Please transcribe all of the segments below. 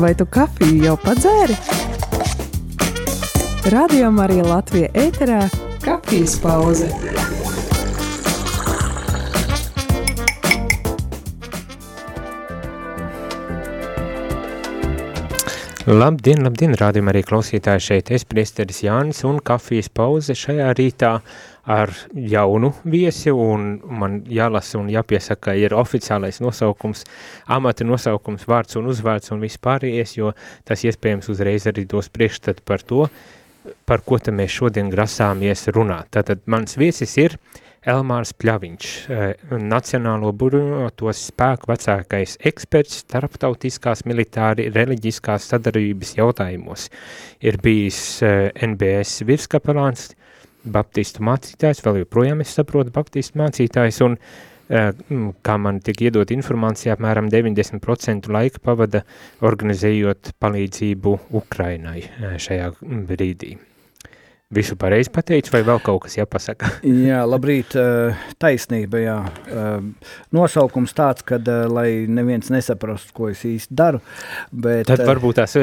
Vai tu kafiju jau padzēri? Radio Marija Latvija ēterā - kafijas pauze. Labdien, labdien, rādījumā arī klausītāji šeit. Es priesteris Jānis un kafijas pauze šajā rītā ar jaunu viesi un man jālasa un jāpiesaka ir oficiālais nosaukums, amata nosaukums, vārds un uzvārds un vispārējais, jo tas iespējams uzreiz arī dos priekšstat par to, par ko te mēs šodien grasāmies runāt. Tātad mans viesis ir Elmārs Pļaviņš, Nacionālo bruņotos spēku vecākais eksperts starptautiskās militāri reliģiskās sadarbības jautājumos. Ir bijis NBS virskapelāns, baptistu mācītājs, vēl joprojām es saprotu baptistu mācītājs, un kā man tika iedot informācija, apmēram 90% laika pavada organizējot palīdzību Ukrainai šajā brīdī. Visu pareizi pateicu, vai vēl kaut kas jāpasaka? jā, labrīt, taisnība, jā. Nosaukums tāds, kad, lai neviens nesaprastu, ko es īsti daru, bet... Tad varbūt tās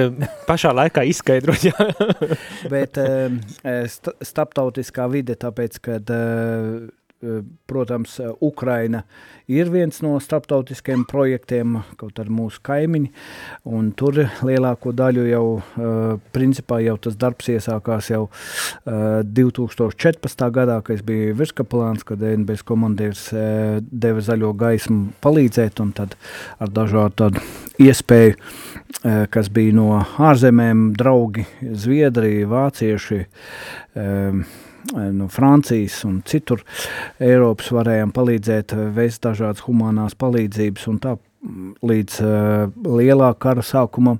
pašā laikā izskaidrot, jā. bet starptautiskā vide, tāpēc, kad protams, Ukraina ir viens no starptautiskiem projektiem, kaut arī mūsu kaimiņi, tur lielāko daļu jau, principā jau tas darbs iesākās jau 2014. gadā, kad es biju virskapelāns, kad NBS komandieris deva zaļo gaismu palīdzēt, un tad ar dažādu tādu iespēju, kas bija no ārzemēm, draugi, Zviedrija, vācieši, no Francijas un citur Eiropas varējām palīdzēt, veist dažādas humanās palīdzības un tā līdz uh, lielā kara sākumam,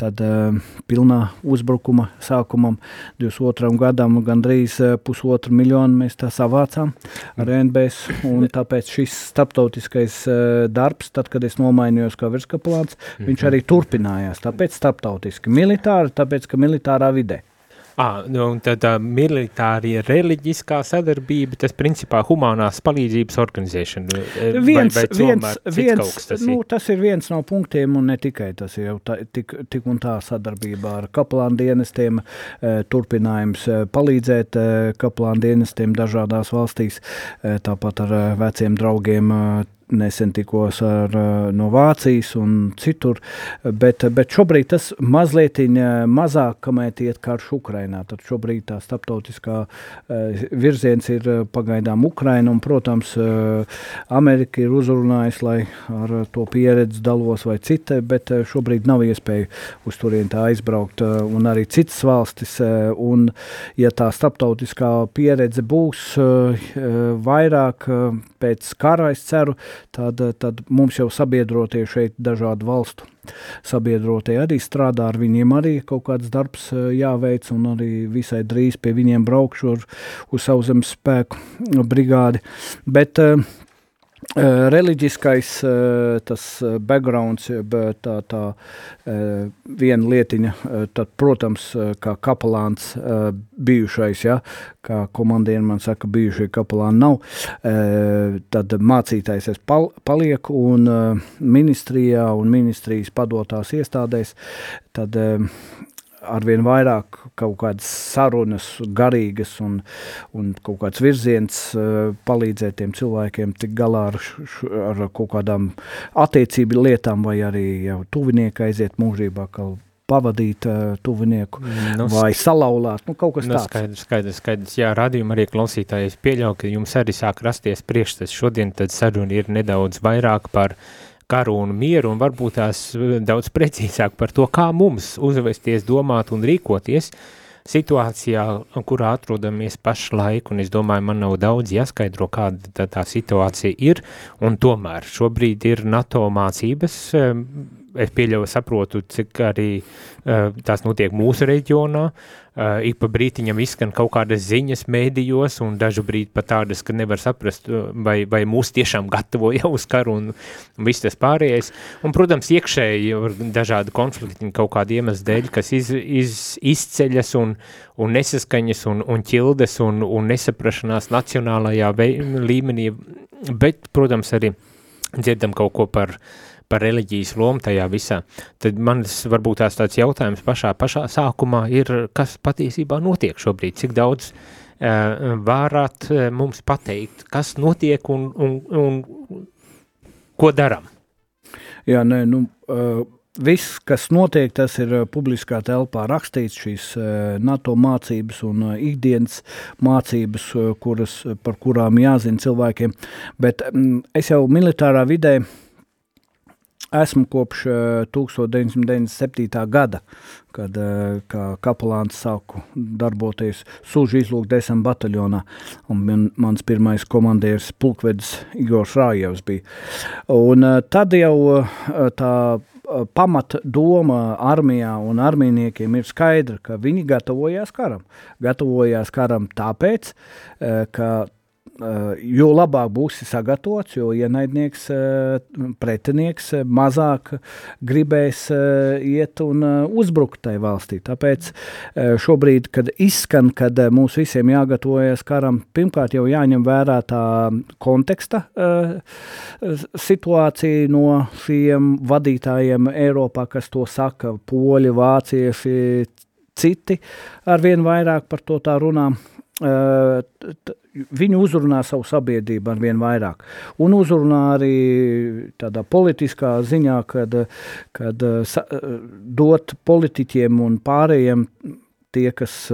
tad uh, pilnā uzbrukuma sākumam 22. gadam gandrīz uh, pusotru miljonu mēs tā savācām ar NBS, tāpēc šis starptautiskais uh, darbs, tad, kad es nomainījos kā virskaplāns, viņš mhm. arī turpinājās, tāpēc starptautiski militāri, tāpēc, ka militārā vidē. À, nu, un tad tā militārie reliģiskā sadarbība, tas principā humanās palīdzības organizēšana. Viens, vai, vai viens, viens, tas, nu, ir? tas ir viens no punktiem, un ne tikai tas ir jau tā, tik, tik un tā sadarbībā ar kaplānu dienestiem, turpinājums palīdzēt kaplānu dienestiem dažādās valstīs, tāpat ar veciem draugiem nesen tikos ar, eh, no Vācijas un citur, bet, bet šobrīd tas mazliet mazāk, kamēr iet karš Ukrainā. Tad šobrīd tā starptautiskā uh, virziens ir eh, pagaidām Ukraina, un, protams, uh, Amerika ir uzrunājusi, lai ar to pieredzi dalos vai cita, bet uh, šobrīd nav iespēja uz turien tā aizbraukt, uh, un arī citas valstis, uh, un ja tā starptautiskā pieredze būs uh, vairāk uh, pēc kara, es ceru, tad, tad mums jau sabiedrotie šeit dažādu valstu sabiedrotie arī strādā, ar viņiem arī kaut kāds darbs eh, jāveic, un arī visai drīz pie viņiem braukšu ar, uz sauszemes spēku brigādi. Bet Uh, reliģiskais uh, tas backgrounds, tā, tā viena lietiņa, tad, protams, kā kapelāns bijušais, ja, kā komandieri man saka, bijušie kapelāni nav, tad mācītājs es pal palieku un ministrijā un ministrijas padotās iestādēs, tad arvien vairāk kaut kādas sarunas, garīgas un, un kaut kāds virziens uh, palīdzēt tiem cilvēkiem tik galā ar, ar kaut kādām attiecību lietām, vai arī jau tuvinieki aiziet mūžībā, pavadīt uh, tuvinieku nu, vai salauzāt. Nu, kaut kas nu, tāds - skaidrs, skaidrs, skaidrs. Jā, radījumā arī klausītāji. Es pieļauju, ka jums arī sāk rasties priekšstats. Šodien tad saruna ir nedaudz vairāk par karu un mieru, un varbūt tās eh, daudz precīzāk par to, kā mums uzvesties, domāt un rīkoties situācijā, kurā atrodamies pašlaik, un es domāju, man nav daudz jāskaidro, kāda tā, tā situācija ir, un tomēr šobrīd ir NATO mācības, eh, es pieļauju, saprotu, cik arī uh, tās notiek mūsu reģionā. Uh, ik pa brītiņam izskan kaut kādas ziņas mēdījos, un dažu brīdi pat tādas, ka nevar saprast, vai, vai mūs tiešām gatavo jau uz karu un, un viss tas pārējais. Un, protams, iekšēji ir dažādi konflikti kaut kādi iemesli dēļ, kas iz, iz, izceļas un, un nesaskaņas un, un ķildes un, un nesaprašanās nacionālajā vei, līmenī, bet, protams, arī dzirdam kaut ko par uh, par reliģijas lomu tajā visā, tad man varbūt tās tāds jautājums pašā, pašā sākumā ir, kas patiesībā notiek šobrīd, cik daudz uh, vārāt uh, mums pateikt, kas notiek un, un, un ko daram? Jā, nē, nu, uh, viss, kas notiek, tas ir publiskā telpā rakstīts, šīs NATO mācības un ikdienas mācības, kuras, par kurām jāzina cilvēkiem, bet es jau militārā vidē esmu kopš 1997. gada, kad kā kapelāns sāku darboties Sūžu izlūkdesam bataljonā, un man, mans pirmais komandieris pulkvedis Igors Rājevs bija. Un tad jau tā pamata doma armijā un armijniekiem ir skaidra, ka viņi gatavojās karam. Gatavojās karam tāpēc, ka Eh, jo labāk būsi sagatavots, jo ienaidnieks, eh, pretinieks eh, mazāk gribēs iet un uzbrukt tai valstī. Tāpēc šobrīd, kad izskan, kad mums visiem jāgatavojas karam, pirmkārt jau jāņem vērā tā konteksta situācija no šiem vadītājiem Eiropā, kas to saka, poļi, vācieši, citi arvien vairāk par to tā runā. Viņi uzrunā savu sabiedrību ar vien vairāk. Un uzrunā arī tādā politiskā ziņā, kad, kad sa, dot politiķiem un pārējiem tie, kas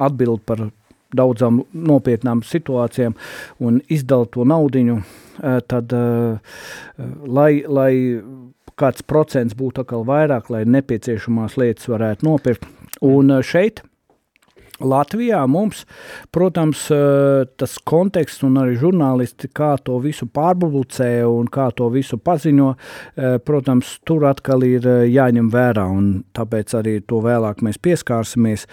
atbild par daudzām nopietnām situācijām un izdala to naudiņu, tad lai, lai kāds procents būtu atkal vairāk, lai nepieciešamās lietas varētu nopirkt. Un šeit Latvijā mums, protams, eh, tas konteksts un arī žurnālisti, kā to visu pārpublicē un kā to visu paziņo, eh, protams, tur atkal ir eh, jāņem vērā, un tāpēc arī to vēlāk mēs pieskārsimies.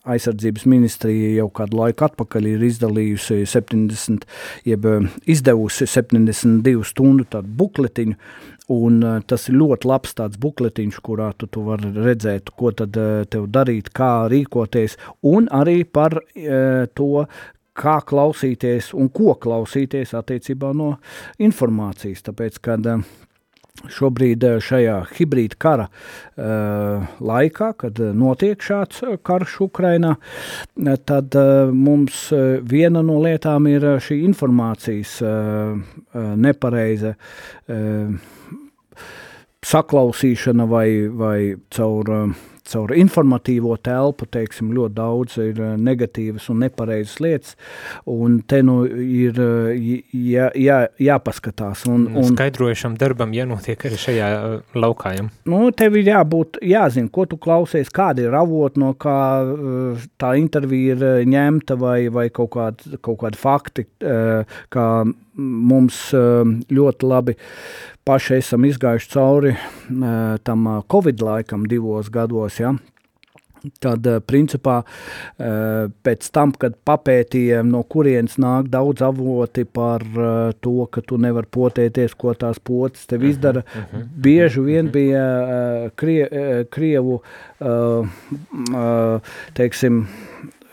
Aizsardzības ministrija jau kādu laiku atpakaļ ir izdalījusi 70, jeb izdevusi 72 stundu bukletiņu, Un, uh, tas ir ļoti labs tāds bukletiņš, kurā tu, tu vari redzēt, ko tad uh, tev darīt, kā rīkoties, un arī par uh, to, kā klausīties un ko klausīties attiecībā no informācijas. Tāpēc, kad Šobrīd šajā hibrīda kara uh, laikā, kad notiek šāds karš Ukrainā, tad uh, mums viena no lietām ir šī informācijas uh, nepareiza uh, saklausīšana vai, vai caur caur informatīvo telpu, teiksim, ļoti daudz ir eh, negatīvas un nepareizas lietas, un te nu ir jā, jā, jāpaskatās. Un, un, Skaidrojušam darbam jānotiek arī šajā eh, laukā. Ja? Nu, tev ir jābūt, jāzina, ko tu klausies, kādi ir avoti, no kā tā intervija ir ņemta vai, vai kaut, kād, kaut kādi fakti, kā mums ļoti labi paši esam izgājuši cauri tam Covid laikam divos gados, ja, Tad, principā, pēc tam, kad papētīja, no kurienes nāk daudz avoti par to, ka tu nevari potēties, ko tās potes tev mhm, izdara, uh -huh, bieži vien mhm. bija krie, Krievu, teiksim,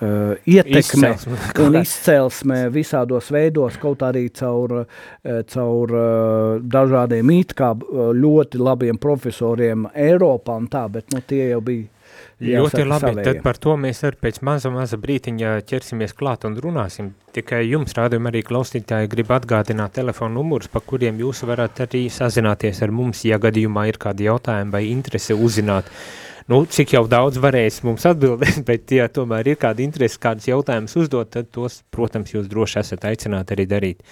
uh, ietekme izcelsme. un izcelsme visādos veidos, kaut arī caur, uh, caur uh, dažādiem it kā ļoti labiem profesoriem Eiropā un tā, bet nu, tie jau bija Ļoti labi, savējiem. tad par to mēs arī pēc maza, maza brītiņa ķersimies klāt un runāsim. Tikai jums, rādījumi arī klausītāji, grib atgādināt telefonu numurus, pa kuriem jūs varat arī sazināties ar mums, ja gadījumā ir kādi jautājumi vai interese uzzināt. Uh, nu, cik jau daudz varēs mums atbildēt, bet, ja tomēr ir kāda interese, kādas jautājumas uzdot, tad tos, protams, jūs droši esat aicināti arī darīt.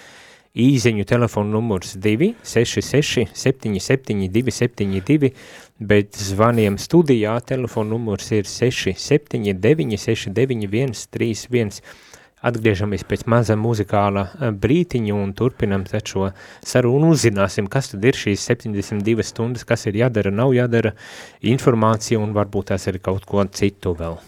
Īziņu telefonu numurs 266 77 272, bet zvaniem studijā telefonu numurs ir 679 691 31. Atgriežamies pēc maza muzikāla eh, brītiņa un turpinam šo sarunu un uzzināsim, kas tad ir šīs 72 stundas, kas ir jādara, nav jādara, informācija un varbūt tās ir kaut ko citu vēl.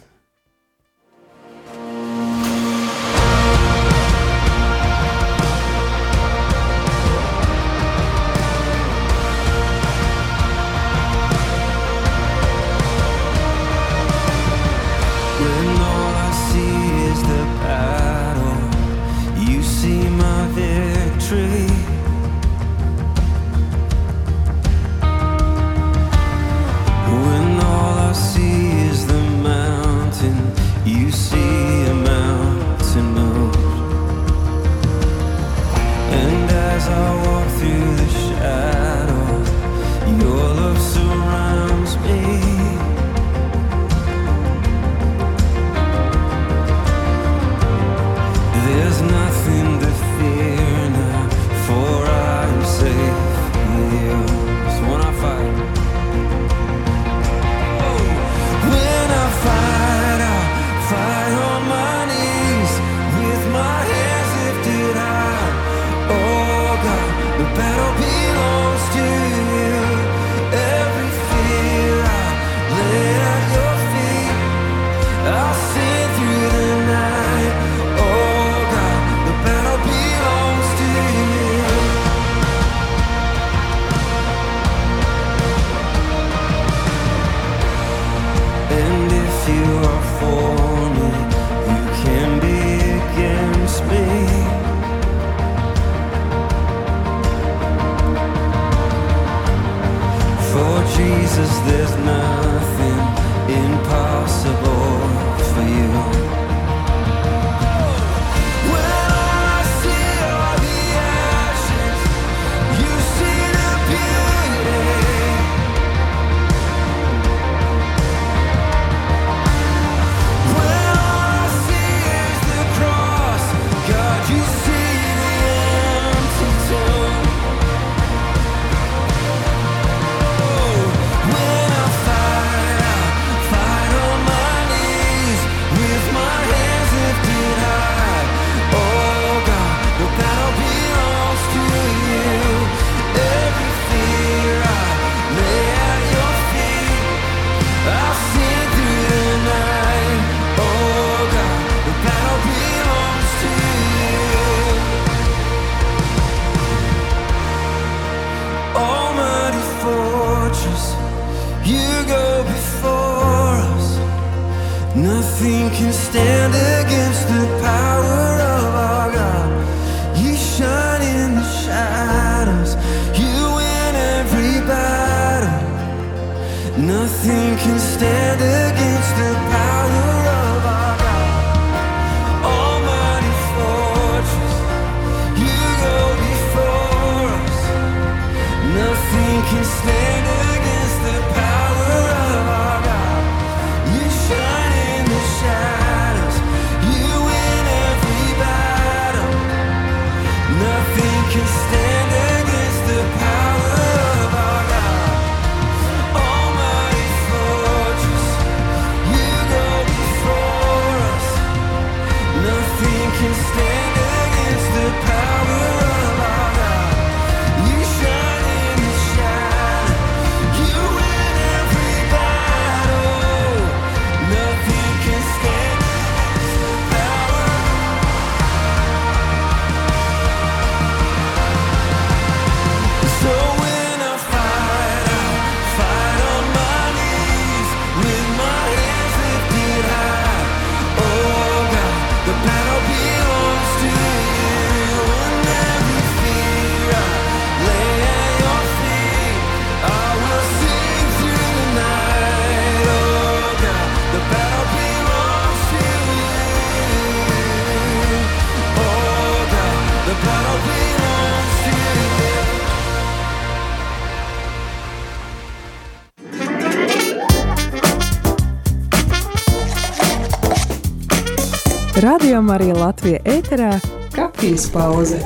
Radījumā arī Latvijas ēterā - kafijas pauze.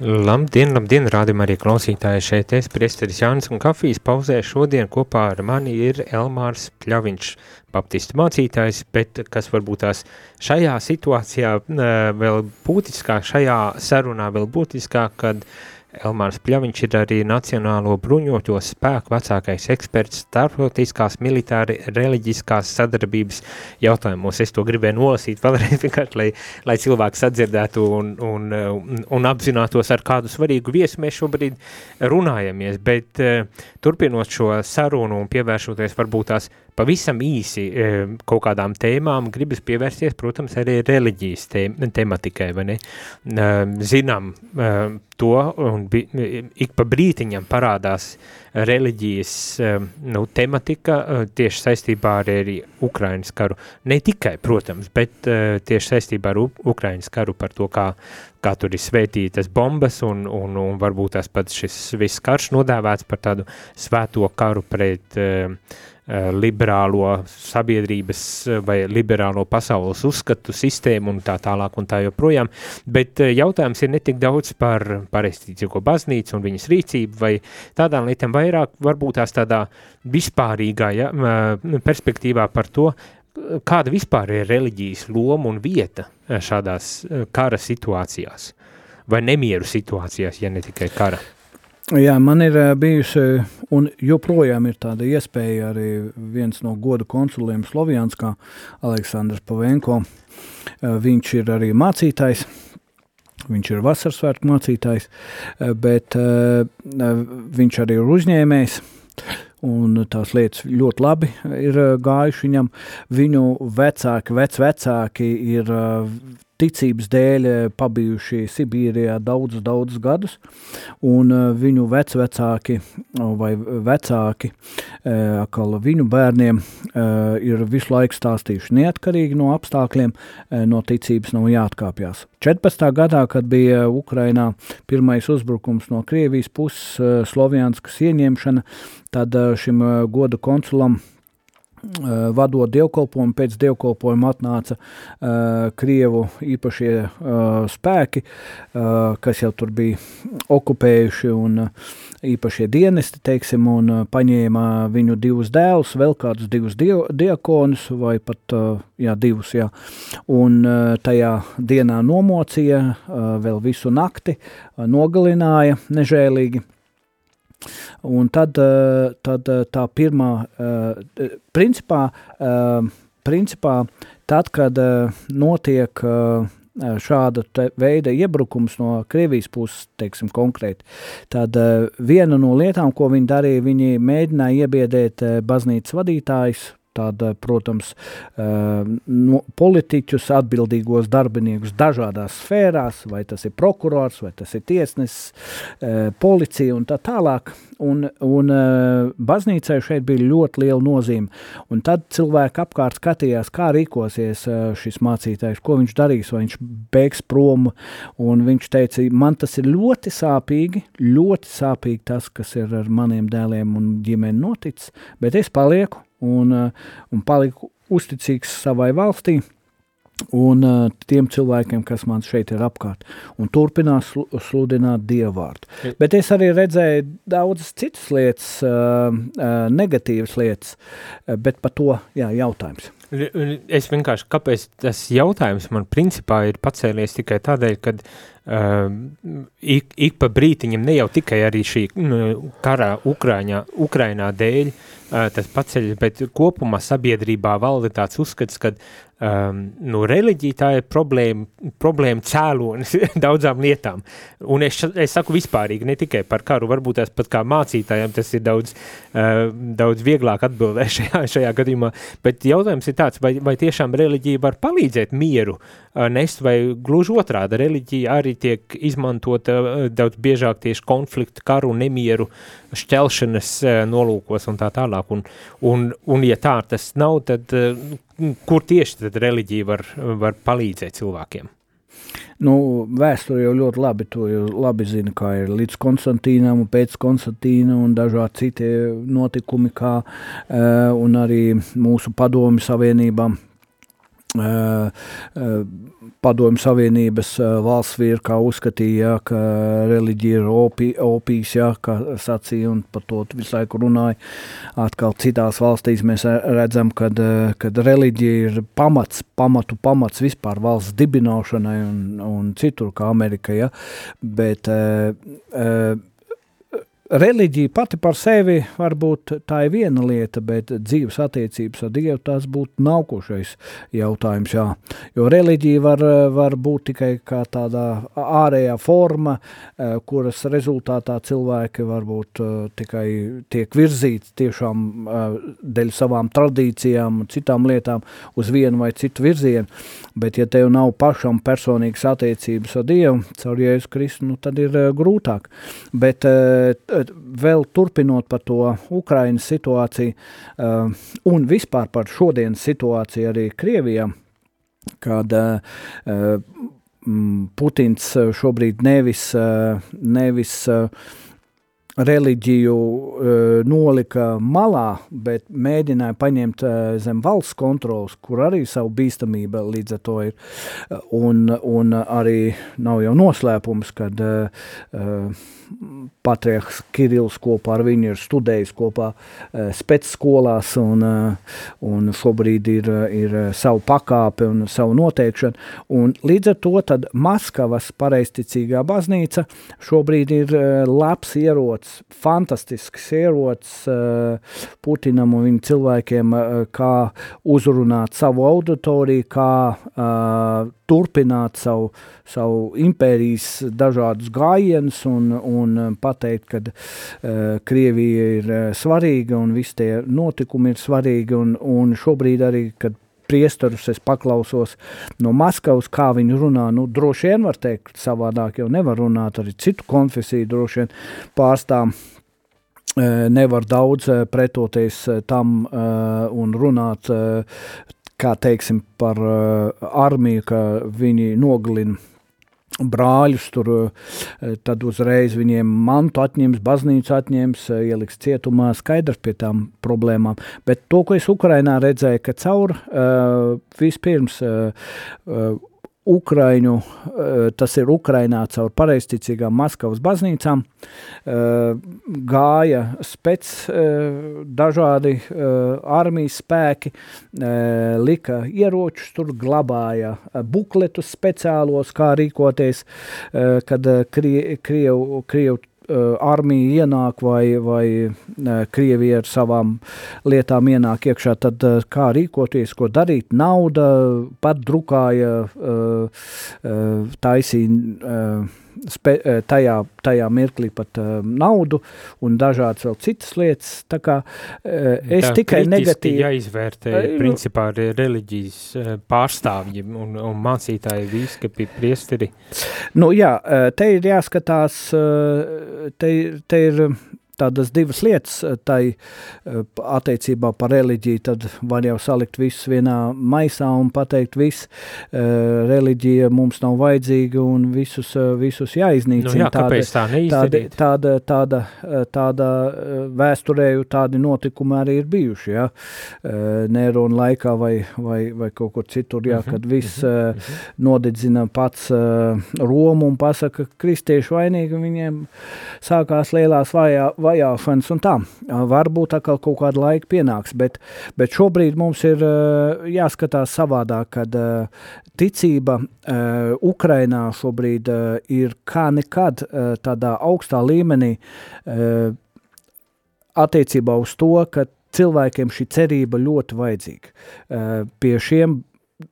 Labdien, labdien, rādījumā arī klausītāji šeit es, priesteris Jānis un kafijas pauzē šodien kopā ar mani ir Elmārs Pļaviņš, baptistu mācītājs, bet kas varbūt tās šajā situācijā vēl būtiskāk, šajā sarunā vēl būtiskāk, kad uh, Elmārs Pļaviņš ir arī Nacionālo bruņoto spēku vecākais eksperts starptautiskās militāri reliģiskās sadarbības jautājumos. Es to gribēju nolasīt vēlreiz vienkārši, lai, lai cilvēks sadzirdētu un, un, un, un apzinātos, ar kādu svarīgu viesu mēs šobrīd runājamies, bet uh, turpinot šo sarunu un pievēršoties varbūt tās pavisam īsi e, kaut kādām tēmām gribas pievērsties, protams, arī reliģijas tematikai, vai ne? E, zinām e, to, un ik pa brītiņam parādās reliģijas nu, tematika tieši saistībā ar arī Ukrainas karu. Ne tikai, protams, bet tieši saistībā ar Ukrainas karu par to, kā, kā tur ir svētītas bombas un, un, un varbūt tās pats šis viss karš nodēvēts par tādu svēto karu pret uh, liberālo sabiedrības eh, vai liberālo pasaules uzskatu sistēmu un tā tālāk un tā joprojām, bet eh, jautājums ir netik daudz par pareistīcīgo baznīcu un viņas rīcību vai tādām lietām vairāk varbūt tās tādā vispārīgā ja, perspektīvā par to, kāda vispār ir reliģijas loma un vieta šādās kara situācijās vai nemieru situācijās, ja ne tikai kara. Jā, man ir bijusi, un joprojām ir tāda iespēja arī viens no goda konsuliem Slovjanskā, Aleksandrs Pavenko. Viņš ir arī mācītājs, viņš ir vasaras svētku mācītājs, bet viņš arī ir uzņēmējs, un tās lietas ļoti labi ir gājuši viņam. Viņu vecāki, vecvecāki ir ticības dēļ pabijuši Sibīrijā daudzus, daudzus gadus, un viņu vecvecāki vai vecāki, atkal viņu bērniem, ir visu laiku stāstījuši neatkarīgi no apstākļiem, no ticības nav jāatkāpjas. 14. gadā, kad bija Ukrainā pirmais uzbrukums no Krievijas puses, Slovjanskas ieņemšana, tad šim godu konsulam vadot dievkalpojumu, pēc dievkalpojuma atnāca uh, Krievu īpašie uh, spēki, uh, kas jau tur bija okupējuši, un uh, īpašie dienesti, teiksim, un uh, paņēma viņu divus dēlus, vēl kādus divus dio, diakonus, vai pat uh, jā, divus, jā, un uh, tajā dienā nomocīja uh, vēl visu nakti, uh, nogalināja nežēlīgi. Un tad, eh, tad eh, tā pirmā, eh, principā, principā tad, kad notiek šāda veida iebrukums no Krievijas puses, teiksim, konkrēti. Tad viena no lietām, ko viņi darīja, viņi mēģināja iebiedēt baznīcas vadītājus, tāda, protams, no, politiķus, atbildīgos darbiniekus dažādās sfērās, vai tas ir prokurors, vai tas ir tiesnesis, policija un tā tālāk. Un, un baznīcai šeit bija ļoti liela nozīme. Un tad cilvēki apkārt skatījās, kā rīkosies šis mācītājs, ko viņš darīs, vai viņš beigs prom. Un viņš teica, man tas ir ļoti sāpīgi, ļoti sāpīgi tas, kas ir ar maniem dēliem un ģimeni noticis, bet es palieku un, eh, un paliku uzticīgs savai valstī. Un uh, tiem cilvēkiem, kas man šeit ir apkārt, un turpinās sludināt dievvvārdu. Ja. Bet es arī redzēju daudzas citas lietas, uh, uh, negatīvas lietas, bet par to jā, jautājums. Es vienkārši, kāpēc tas jautājums man principā ir pacēlies tikai tādēļ, ka ik, ik pa brītiņam ne jau tikai arī šī uh, karā Ukraiņā, Ukrainā dēļ tas paceļas, bet kopumā sabiedrībā valda tāds uzskats, ka um, nu, reliģija tā ir problēma, problēma cēlonis daudzām lietām. Un es, es saku vispārīgi, ne tikai par karu, varbūt tās pat kā mācītājiem tas ir daudz, uh, daudz vieglāk atbildēt šajā, šajā gadījumā, bet jautājums ir tāds, vai, vai tiešām reliģija var palīdzēt mieru uh, nest, vai gluži otrāda reliģija arī tiek izmantota uh, daudz biežāk tieši konfliktu, karu, nemieru, šķelšanas uh, nolūkos un tā tālāk. Un, un, un ja tā tas nav, tad uh, kur tieši tad reliģija var, var palīdzēt cilvēkiem? Nu, vēsture jau ļoti labi to labi zina, kā ir līdz Konstantīnam un pēc Konstantīna un dažādi citi notikumi, kā uh, arī mūsu padomi savienībām Padomju Savienības valsts virkā uzskatīja, ka reliģija ir opi, opijas, ja, kā sacīja, un par to visu laiku runāja. Atkal citās valstīs mēs redzam, kad, kad reliģija ir pamats, pamatu pamats vispār valsts dibināšanai un, un citur, kā Amerika, ja, bet uh, uh, Reliģija pati par sevi varbūt tā ir viena lieta, bet dzīves attiecības ar Dievu tas būtu nākošais jautājums. Jā. Jo reliģija var, var būt tikai kā tāda ārējā forma, eh, kuras rezultātā cilvēki varbūt eh, tikai tiek virzīti tiešām eh, dēļ savām tradīcijām citām lietām uz vienu vai citu virzienu. Bet ja tev nav pašam personīgas attiecības ar Dievu, caur Jēzus Kristu, nu, tad ir grūtāk. Bet vēl turpinot par to Ukrainas situāciju uh, un vispār par šodienas situāciju arī Krievijā, kad uh, Putins šobrīd nevis, nevis reliģiju uh, nolika malā, bet mēģināja paņemt uh, zem valsts kontrolas, kur arī savu bīstamību līdz ar to ir. Un, un arī nav jau noslēpums, kad uh, patriarhs Kirills kopā ar viņu ir studējis kopā spēcskolās un, un šobrīd ir, ir savu pakāpi un savu noteikšanu. Un līdz ar to tad Maskavas pareisticīgā baznīca šobrīd ir labs ierots, fantastisks ierots uh, Putinam un viņa cilvēkiem, uh, kā uzrunāt savu auditoriju, kā uh, turpināt savu, savu impērijas dažādus gājienus un, un pateikt, ka uh, Krievija ir uh, svarīga un visi tie notikumi ir svarīgi. Un, un šobrīd arī, kad priestarus es paklausos no Maskavas, kā viņi runā. Nu, droši vien var teikt, savādāk jau nevar runāt, arī citu konfesiju droši vien pārstāv. Nevar daudz pretoties tam un runāt, kā teiksim, par armiju, ka viņi nogalina brāļus, tur tad uzreiz viņiem mantu atņems, baznīcu atņems, ieliks cietumā, skaidrs pie tām problēmām. Bet to, ko es Ukrainā redzēju, ka caur vispirms Ukraiņu, tas ir Ukrainā caur pareizticīgām Maskavas baznīcām, gāja spec dažādi armijas spēki, lika ieročus, tur glabāja bukletus speciālos, kā rīkoties, kad Krievu, Krievu armija ienāk vai, vai Krievija ar savām lietām ienāk iekšā, tad kā rīkoties, ko darīt. Nauda pat drukāja, taisīja spe, tajā, tajā mirklī pat naudu un dažādas vēl citas lietas. Tā kā es Tā tikai negatīvi... jāizvērtē, principā, reliģijas pārstāvji un, un mācītāji, vīskapi, priesteri. Nu jā, te ir jāskatās, te, te ir tādas divas lietas eh, tai eh, attiecībā par reliģiju, tad var jau salikt visus vienā maisā un pateikt, viss eh, reliģija mums nav vajadzīga un visus, visus jāiznīcina. Nu jā, tāda, tā neizdarīt? Tāda, tāda, tāda, tāda vēsturēju tādi notikumi arī ir bijuši, ja? Nerona laikā vai, vai, vai kaut kur citur, ja, mhm, kad viss uh -huh. nodedzina pats Romu un pasaka, kristieši vainīgi, viņiem sākās lielās vajā, vajāšanas un tā. Varbūt atkal kaut kāda laika pienāks, bet, bet šobrīd mums ir jāskatās savādāk, kad ticība Ukrainā šobrīd ir kā nekad tādā augstā līmenī attiecībā uz to, ka cilvēkiem šī cerība ļoti vajadzīga. Pie šiem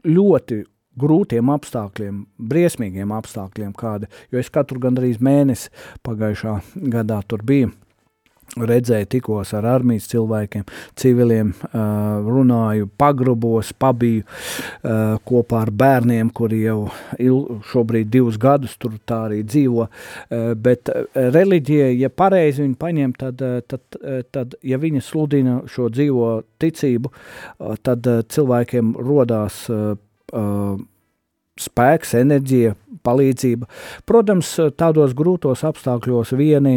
ļoti grūtiem apstākļiem, briesmīgiem apstākļiem, kāda, jo es katru gandrīz mēnesi pagājušā gadā tur biju redzēju tikos ar armijas cilvēkiem, civiliem, runāju pagrabos, pabiju kopā ar bērniem, kuri jau šobrīd divus gadus tur tā arī dzīvo, bet reliģija, ja pareizi viņi paņem, tad, tad, tad ja viņi sludina šo dzīvo ticību, tad cilvēkiem rodās spēks, enerģija, palīdzība. Protams, tādos grūtos apstākļos vieni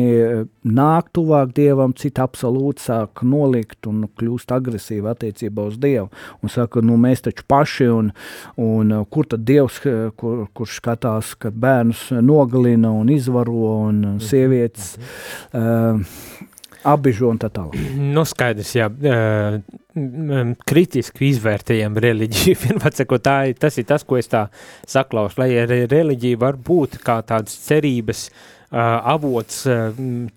nāk tuvāk dievam, citi absolūti sāk nolikt un kļūst agresīvi attiecībā uz dievu. Un saka, nu mēs taču paši, un, un kur tad dievs, kur, kurš skatās, kad bērnus nogalina un izvaro un mhm, sievietes. Uh, apbižo un tā tālāk. Nu, skaidrs, jā. Kritiski izvērtējam reliģiju. Vienmēr sakot, tā ir, tas ir tas, ko es tā saklausu, lai reliģija var būt kā tādas cerības uh, avots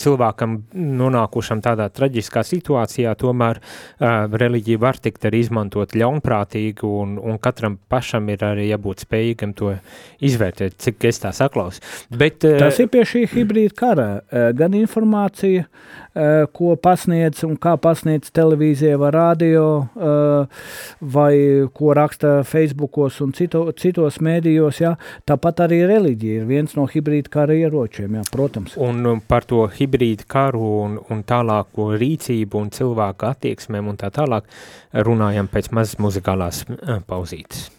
cilvēkam nonākušam tādā traģiskā situācijā, tomēr reliģija var tikt arī izmantot ļaunprātīgi un, un katram pašam ir arī jābūt spējīgam to izvērtēt, cik es tā saklausu. Bet, Tas ir pie šī hibrīda kara, gan informācija, ko pasniedz un kā pasniedz televīzija vai radio, vai ko raksta Facebookos un cito, citos mēdījos, ja? tāpat arī reliģija ir viens no hibrīda kara ieročiem. Ja? Jā, protams. Un um, par to hibrīdu karu un, un tālāko rīcību un cilvēku attieksmēm un tā tālāk runājam pēc mazas muzikālās uh, pauzītes.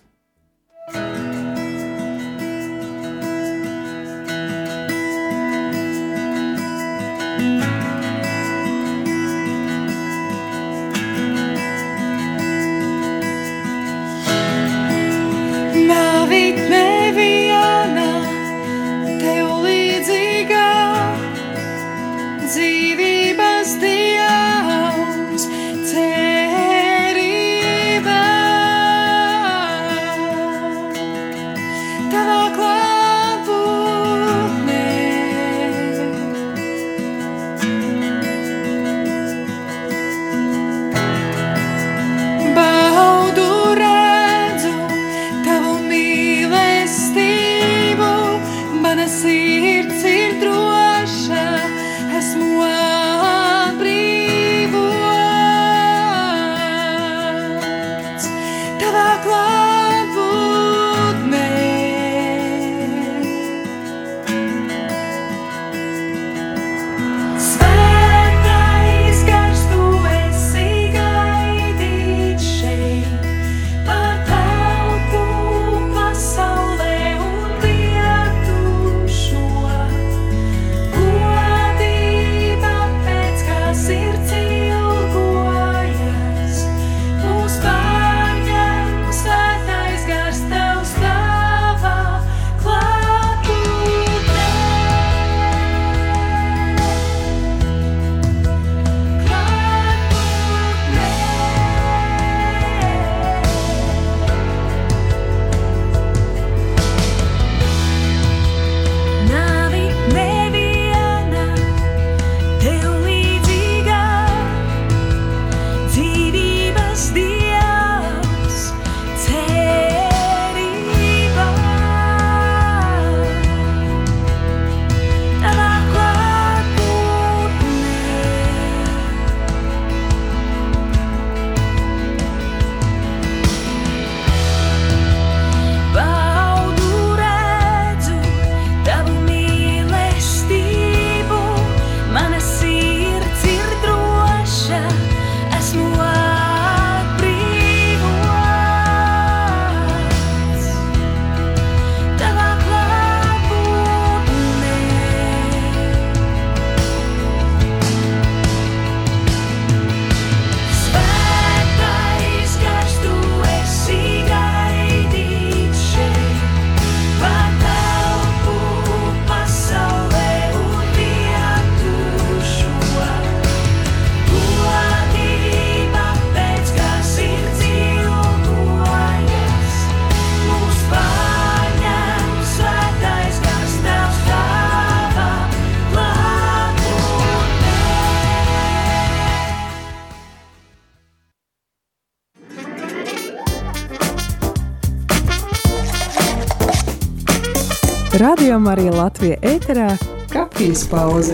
Radio Marija Latvija ēterā - kafijas pauze.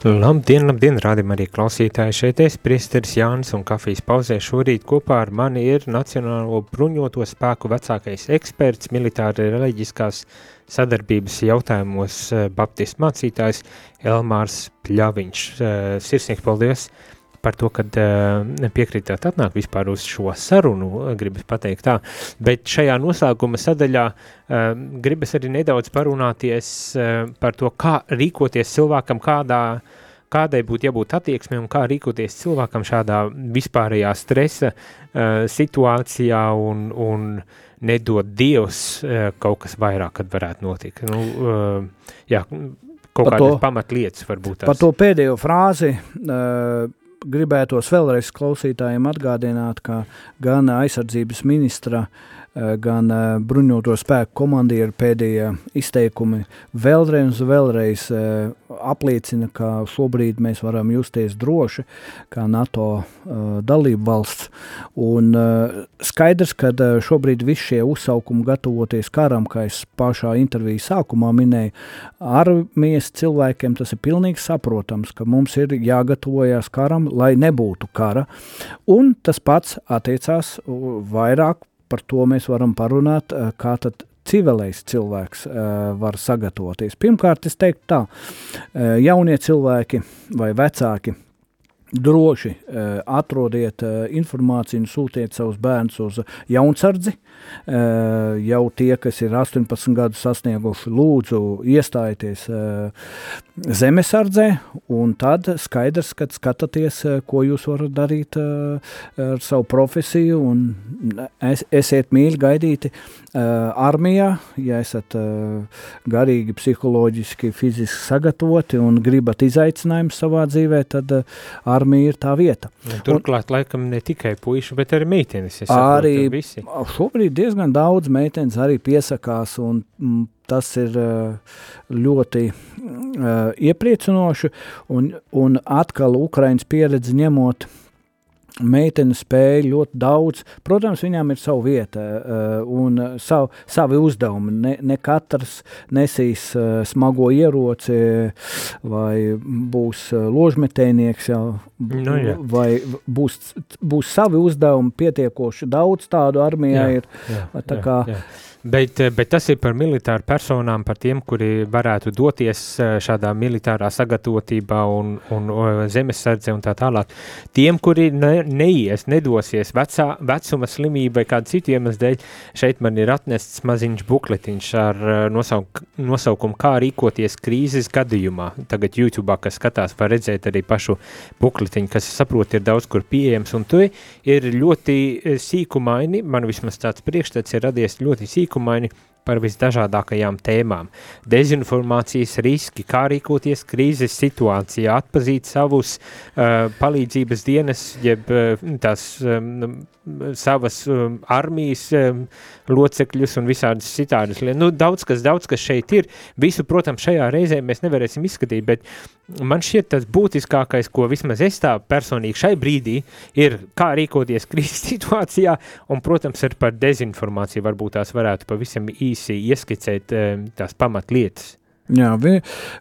Labdien, labdien, rādījumā arī klausītāji. Šeit es, priesteris Jānis un kafijas pauzē šorīt kopā ar mani ir Nacionālo bruņoto spēku vecākais eksperts, militāri reliģiskās sadarbības jautājumos eh, baptistu mācītājs Elmārs Pļaviņš. Eh, sirsnīgs paldies par to, ka uh, piekritāt atnākt vispār uz šo sarunu, gribas pateikt tā, bet šajā noslēguma sadaļā uh, gribas arī nedaudz parunāties par to, kā rīkoties cilvēkam, kādā, kādai būtu jābūt attieksmē un kā rīkoties cilvēkam šādā vispārējā stresa situācijā un, un nedod Dievs kaut kas vairāk, kad varētu notikt. Nu, jā, kaut par kādas to, pamatlietas varbūt. Tās. Par to pēdējo frāzi uh, gribētos vēlreiz klausītājiem atgādināt, ka gan aizsardzības ministra uh, gan eh, bruņoto spēku komandieru pēdējie izteikumi vēlreiz un vēlreiz eh, apliecina, ka šobrīd mēs varam justies droši kā NATO dalību valsts. Un skaidrs, ka šobrīd visi šie uzsaukumi gatavoties karam, kā es pašā intervijas sākumā minēju, armijas cilvēkiem tas ir pilnīgi saprotams, ka mums ir jāgatavojas karam, lai nebūtu kara. Un tas pats attiecās vairāk par to mēs varam parunāt, eh, kā tad civilais cilvēks uh, var sagatavoties. Pirmkārt, es teiktu tā, uh, jaunie cilvēki vai vecāki droši uh, atrodiet uh, informāciju sūtiet savus bērnus uz jaunsardzi. Uh, jau tie, kas ir 18 gadus sasnieguši, lūdzu iestājieties zemesardzē, un tad skaidrs, kad skatāties, ko jūs varat darīt ar savu profesiju, un es, esiet mīļi gaidīti armijā, ja esat garīgi, psiholoģiski, fiziski sagatavoti un gribat izaicinājumu savā dzīvē, tad uh, armija ir tā vieta. Un turklāt, un, laikam, ne tikai puiši, bet arī meitenes. Arī visi. šobrīd diezgan daudz meitenes arī piesakās, un mm, tas ir ļoti uh, iepriecinoši. Un, un atkal Ukraiņas pieredzi ņemot, meitene spēja ļoti daudz. Protams, viņām ir sava vieta uh, un sav, savi uzdevumi. Ne, ne katrs nesīs uh, smago ieroci vai būs uh, ložmetējnieks, jau, nu, jā. vai būs, būs savi uzdevumi pietiekoši daudz tādu armijā jā, ir. Jā, tā jā, kā, jā. Bet, eh, bet tas ir par militāru personām, par tiem, kuri varētu doties eh, šādā militārā sagatavotībā un, un zemesardze un tā tālāk. Tiem, kuri ne, neies, nedosies vecā, vecuma slimībai kādu citu iemeslu dēļ, šeit man ir atnests maziņš bukletiņš ar eh, nosauk, nosaukumu, kā rīkoties krīzes gadījumā. Tagad YouTube, kas skatās, var redzēt arī pašu bukletiņu, kas, saprot, ir daudz kur pieejams, un tu ir ļoti sīkumaini, man vismaz tāds priekšstats ir radies ļoti sīkumaini, sīkumaini par visdažādākajām tēmām. Dezinformācijas riski, kā rīkoties krīzes situācijā, atpazīt savus uh, palīdzības dienas, jeb uh, tās um, savas um, armijas um, locekļus un visādas citādas. Nu, daudz kas, daudz kas šeit ir. Visu, protams, šajā reizē mēs nevarēsim izskatīt, bet man šķiet tas būtiskākais, ko vismaz es tā personīgi šai brīdī, ir kā rīkoties krīzes situācijā, un, protams, ar par dezinformāciju varbūt tās varētu pavisam īsi ieskicēt um, tās pamatlietas. Jā, vi,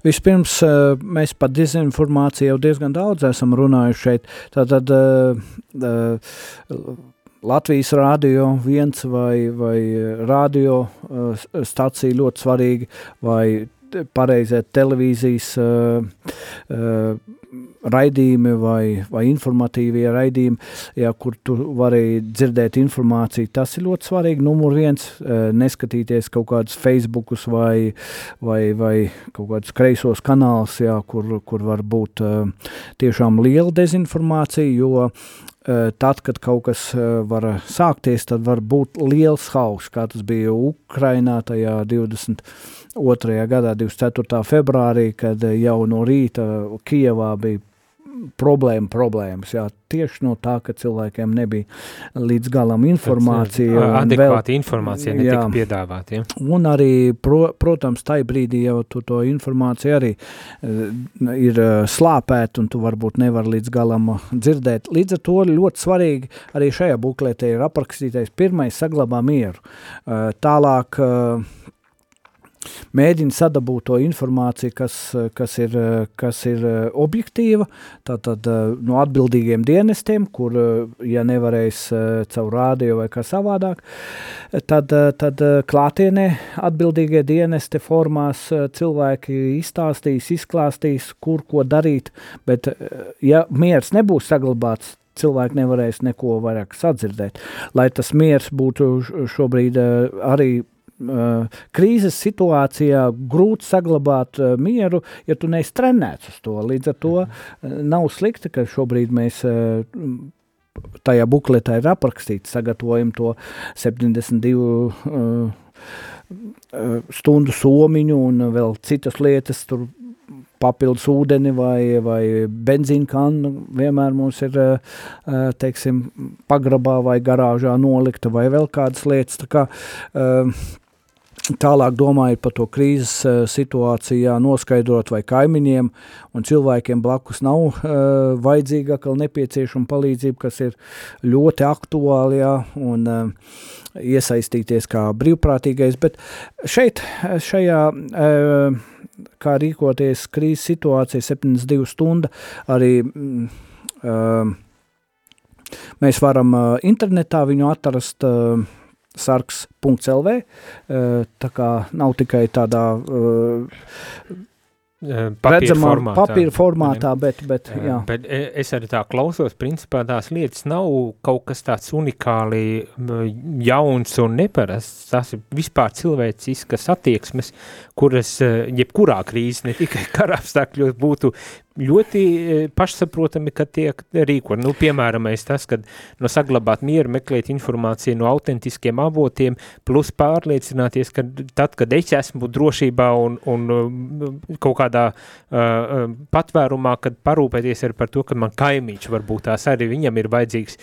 vispirms uh, mēs par dezinformāciju jau diezgan daudz esam runājuši šeit. Tātad uh, uh, Latvijas rādio viens vai, vai radio uh, stacija ļoti svarīgi, vai pareizie televīzijas uh, uh, raidījumi vai, vai informatīvie raidījumi, ja, kur tu vari dzirdēt informāciju. Tas ir ļoti svarīgi. Numur viens, neskatīties kaut kādus Facebookus vai, vai, vai kaut kādus kreisos kanālus, ja, kur, kur var būt uh, tiešām liela dezinformācija, jo Eh, tad, kad kaut kas eh, var sākties, tad var būt liels hauss, kā tas bija Ukrainā tajā 22. gadā, 24. februārī, kad jau no rīta Kijevā bija problēma problēmas. Jā, tieši no tā, ka cilvēkiem nebija līdz galam informācija. Adekvāta vēl, informācija netika piedāvāta. Ja? Un arī, pro, protams, tajā brīdī jau tu to informāciju arī uh, ir uh, slāpēta, un tu varbūt nevar līdz galam dzirdēt. Līdz ar to ļoti svarīgi arī šajā bukletē ir aprakstītais pirmais saglabā mieru. Tālāk mēģina sadabūt to informāciju, kas, kas, ir, kas ir objektīva, tātad no atbildīgiem dienestiem, kur, ja nevarēs caur rādio vai kā savādāk, tad, tad klātienē atbildīgie dienesti formās cilvēki izstāstīs, izklāstīs, kur ko darīt, bet ja miers nebūs saglabāts, cilvēki nevarēs neko vairāk sadzirdēt. Lai tas miers būtu šobrīd arī krīzes situācijā grūti saglabāt uh, mieru, ja tu neesi trenēts uz to. Līdz ar to uh, nav slikti, ka šobrīd mēs tajā bukletā ir aprakstīts, sagatavojam to 72 stundu somiņu un vēl citas lietas, tur papildus ūdeni vai, vai benzīna kannu vienmēr mums ir, teiksim, pagrabā vai garāžā nolikta vai vēl kādas lietas. Tā kā, Tālāk domājot par to krīzes uh, situācijā, noskaidrot, vai kaimiņiem un cilvēkiem blakus nav uh, vajadzīga atkal nepieciešama palīdzība, kas ir ļoti aktuāli, jā, un uh, iesaistīties kā brīvprātīgais, bet šeit, šajā, uh, kā rīkoties krīzes situācija, 72 stunda, arī uh, mēs varam uh, internetā viņu atrast, uh, sarks.lv. Eh, tā kā nav tikai tādā uh, Papīra redzamā formātā, papīra formātā bet, bet, jā. bet es arī tā klausos, principā tās lietas nav kaut kas tāds unikāli jauns un neparasts, tās ir vispār cilvēciskas attieksmes, kuras jebkurā krīzes, ne tikai karapstākļos, būtu ļoti pašsaprotami, ka tiek rīko. Nu, piemēram, tas, kad no saglabāt mieru, meklēt informāciju no autentiskiem avotiem, plus pārliecināties, ka tad, kad es esmu drošībā un, un kaut kādā uh, patvērumā, kad parūpēties arī par to, ka man kaimiņš varbūt tās arī viņam ir vajadzīgs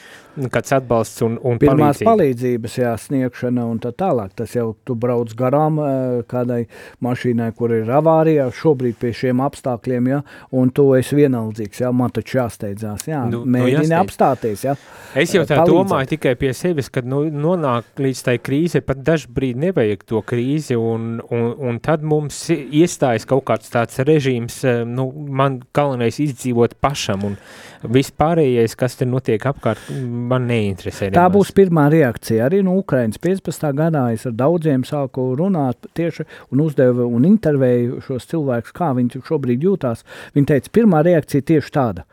kāds atbalsts un, un Pirmās palīdzība. palīdzības jāsniegšana un tā tālāk. Tas jau tu brauc garām kādai mašīnai, kur ir avārijā šobrīd pie šiem apstākļiem, ja, un tu esi vienaldzīgs, jā, man taču jāsteidzās, jā, nu, nu mēģini nu apstāties, jā. Es jau tā palīdzēt. domāju tikai pie sevis, kad nu, nonāk līdz tai krīze, pat dažbrīd nevajag to krīzi, un, un, un tad mums iestājas kaut kāds tāds režīms, eh, nu, man galvenais izdzīvot pašam, un vispārējais, kas te notiek apkārt, man neinteresē. Tā nemaz. būs pirmā reakcija. Arī no Ukrainas 15. gadā es ar daudziem sāku runāt tieši un uzdevu un intervēju šos cilvēkus, kā viņi šobrīd jūtās. Viņi teica, pirmā reakcija tieši tāda.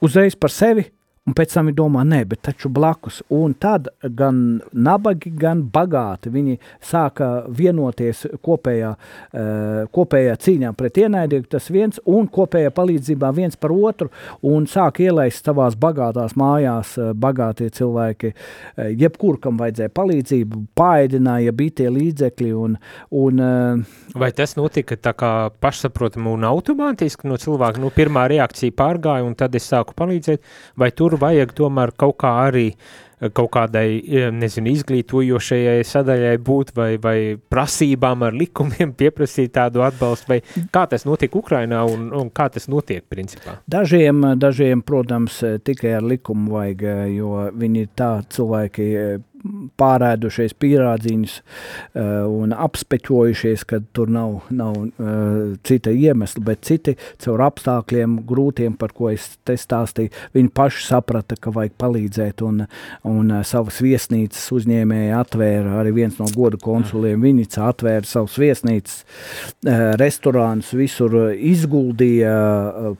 Uzreiz par sevi Un pēc tam viņi domā, nē, bet taču blakus. Un tad gan nabagi, gan bagāti viņi sāka vienoties kopējā, uh, kopējā cīņā pret ienaidnieku, tas viens, un kopējā palīdzībā viens par otru, un sāk ielaist savās bagātās mājās uh, bagātie cilvēki, uh, jebkur, kam vajadzēja palīdzību, paēdināja, bija tie līdzekļi. Un, un, Vai tas notika tā kā pašsaprotami un automātiski no cilvēka, nu pirmā reakcija pārgāja, un tad es sāku palīdzēt, vai tur tur vajag tomēr kaut kā arī eh, kaut kādai, eh, nezinu, izglītojošajai sadaļai būt vai, vai prasībām ar likumiem pieprasīt tādu atbalstu, vai kā tas notiek Ukrainā un, un kā tas notiek principā? Dažiem, dažiem, protams, tikai ar likumu vajag, jo viņi tā cilvēki pārēdušies pierādziņus uh, un apspeķojušies, ka tur nav, nav uh, cita iemesla, bet citi caur apstākļiem grūtiem, par ko es te stāstīju, viņi paši saprata, ka vajag palīdzēt un, un uh, savas viesnīcas uzņēmēji atvēra, arī viens no godu konsuliem Vinica atvēra savas viesnīcas, restorānus, visur izguldīja,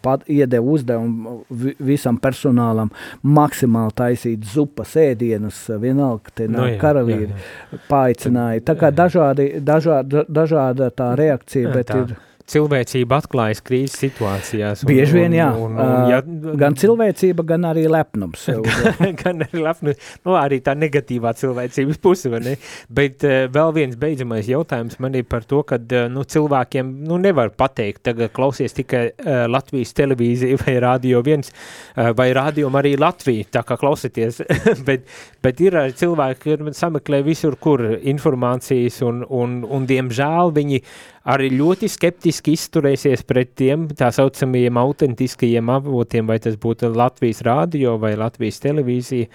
pat iedeva uzdevumu visam personālam maksimāli taisīt zupas ēdienus, vienalga, te no, nu jā, karavīri jā, jā. paaicināja. Tā kā dažādi, dažāda, dažāda tā reakcija, bet tā. ir cilvēcība atklājas krīzes situācijās. Un, Bieži vien, jā. Un, un, un, ja, gan cilvēcība, gan arī lepnums. gan arī lepnums, nu, arī tā negatīvā cilvēcības puse, vai ne? Bet uh, vēl viens beidzamais jautājums man ir par to, ka uh, nu, cilvēkiem nu, nevar pateikt, tagad klausies tikai uh, Latvijas televīzija vai radio viens, uh, vai radio arī Latvija, tā kā klausieties, bet, bet ir arī cilvēki, kur sameklē visur, kur informācijas un, un, un diemžēl viņi arī ļoti skeptiski izturēsies pret tiem tā saucamajiem autentiskajiem avotiem, vai tas būtu Latvijas rādio vai Latvijas televīzija,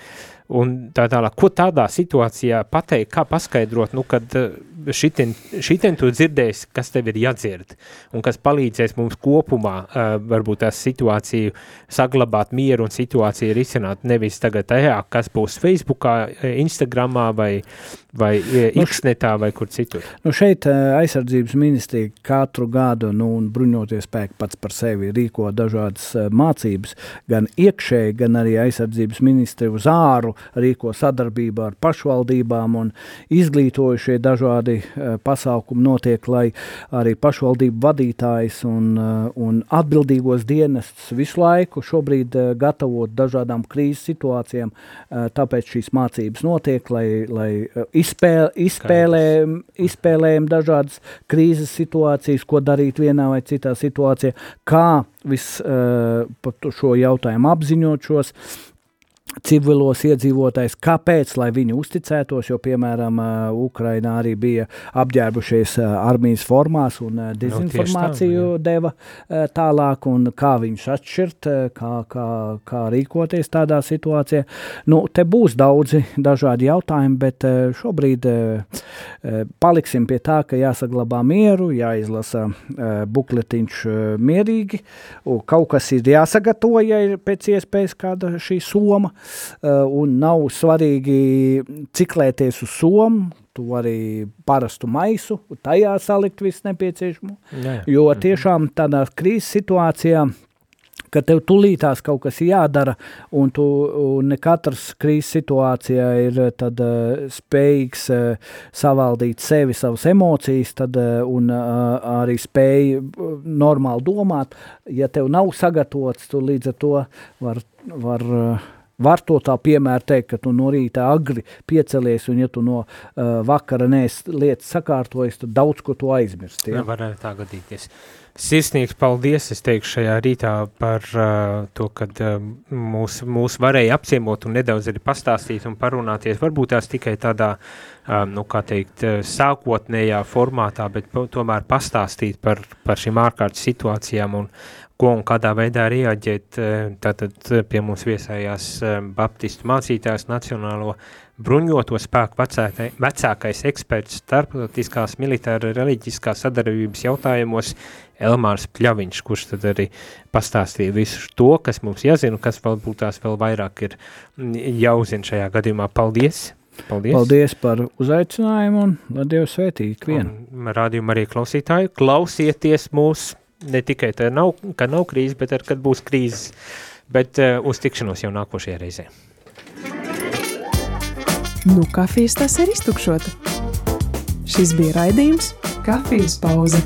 un tā tālāk. Ko tādā situācijā pateikt, kā paskaidrot, nu, kad uh, šitien, šitien tu dzirdēsi, kas tev ir jādzird, un kas palīdzēs mums kopumā uh, varbūt tās situāciju saglabāt mieru un situāciju risināt, nevis tagad tajā, kas būs Facebookā, Instagramā vai, vai nu, Xnetā vai kur citur. Nu šeit aizsardzības ministrija katru gadu, nu, un bruņoties spēki pats par sevi rīko dažādas mācības, gan iekšēji, gan arī aizsardzības ministrija uz āru rīko sadarbībā ar pašvaldībām un izglītojušie dažādi dažādi uh, pasākumi notiek, lai arī pašvaldību vadītājs un, uh, un atbildīgos dienests visu laiku šobrīd uh, gatavot dažādām krīzes situācijām, tāpēc šīs mācības notiek, lai, lai izspēl, izspēlējam, izspēlējam dažādas krīzes situācijas, ko darīt vienā vai citā situācijā, kā vis par šo jautājumu apziņot šos civilos iedzīvotājs, kāpēc, lai viņi uzticētos, jo, piemēram, Ukrainā arī bija apģērbušies armijas formās un nu, dezinformāciju no, tā, deva tālāk, un kā viņus atšķirt, kā, kā, kā rīkoties tādā situācijā. Nu, te būs daudzi dažādi jautājumi, bet šobrīd paliksim pie tā, ka jāsaglabā mieru, jāizlasa bukletiņš mierīgi, kaut kas ir jāsagatavo, ja ir pēc iespējas kāda šī soma, un nav svarīgi ciklēties uz somu, tu vari parastu maisu, tajā salikt visu nepieciešamo, Jā. jo mhm. tiešām tādā krīzes situācijā ka tev tulītās kaut kas jādara, un tu un ne katrs krīzes situācijā ir tad, uh, spējīgs uh, savaldīt sevi, savas emocijas, tad, uh, un uh, arī spēj normāli domāt. Ja tev nav sagatavots, tu līdz ar to var, var uh, Var to tā piemēra teikt, ka tu no rīta agri piecelies, un ja tu no uh, vakara neesi lietas sakārtojas, tad daudz ko tu aizmirsti. Ja? Var arī tā gadīties. Sirsnīgs paldies, es teikšu šajā rītā par uh, to, kad uh, mūs, mūs varēja apciemot un nedaudz arī pastāstīt un parunāties, varbūt tās tikai tādā, uh, nu kā teikt, uh, sākotnējā formātā, bet tomēr pastāstīt par, par šīm ārkārtas situācijām un ko un kādā veidā reaģēt. Eh, tātad eh, pie mums viesājās eh, Baptistu mācītājs Nacionālo bruņoto spēku vecākai, vecākais eksperts starptautiskās militāra reliģiskās sadarbības jautājumos Elmārs Pļaviņš, kurš tad arī pastāstīja visu to, kas mums jāzina, kas vēl būtās vēl vairāk ir mm, jāuzina šajā gadījumā. Paldies! Paldies. Paldies par uzaicinājumu un lai Dievs svētī ikvienu. Rādījumu arī klausītāju, klausieties mūs ne tikai tā nav, ka nav krīze, bet ar kad būs krīzes, bet uh, uz tikšanos jau nākošajā reizē. Nu, kafijas tas ir iztukšota. Šis bija raidījums Kafijas pauze.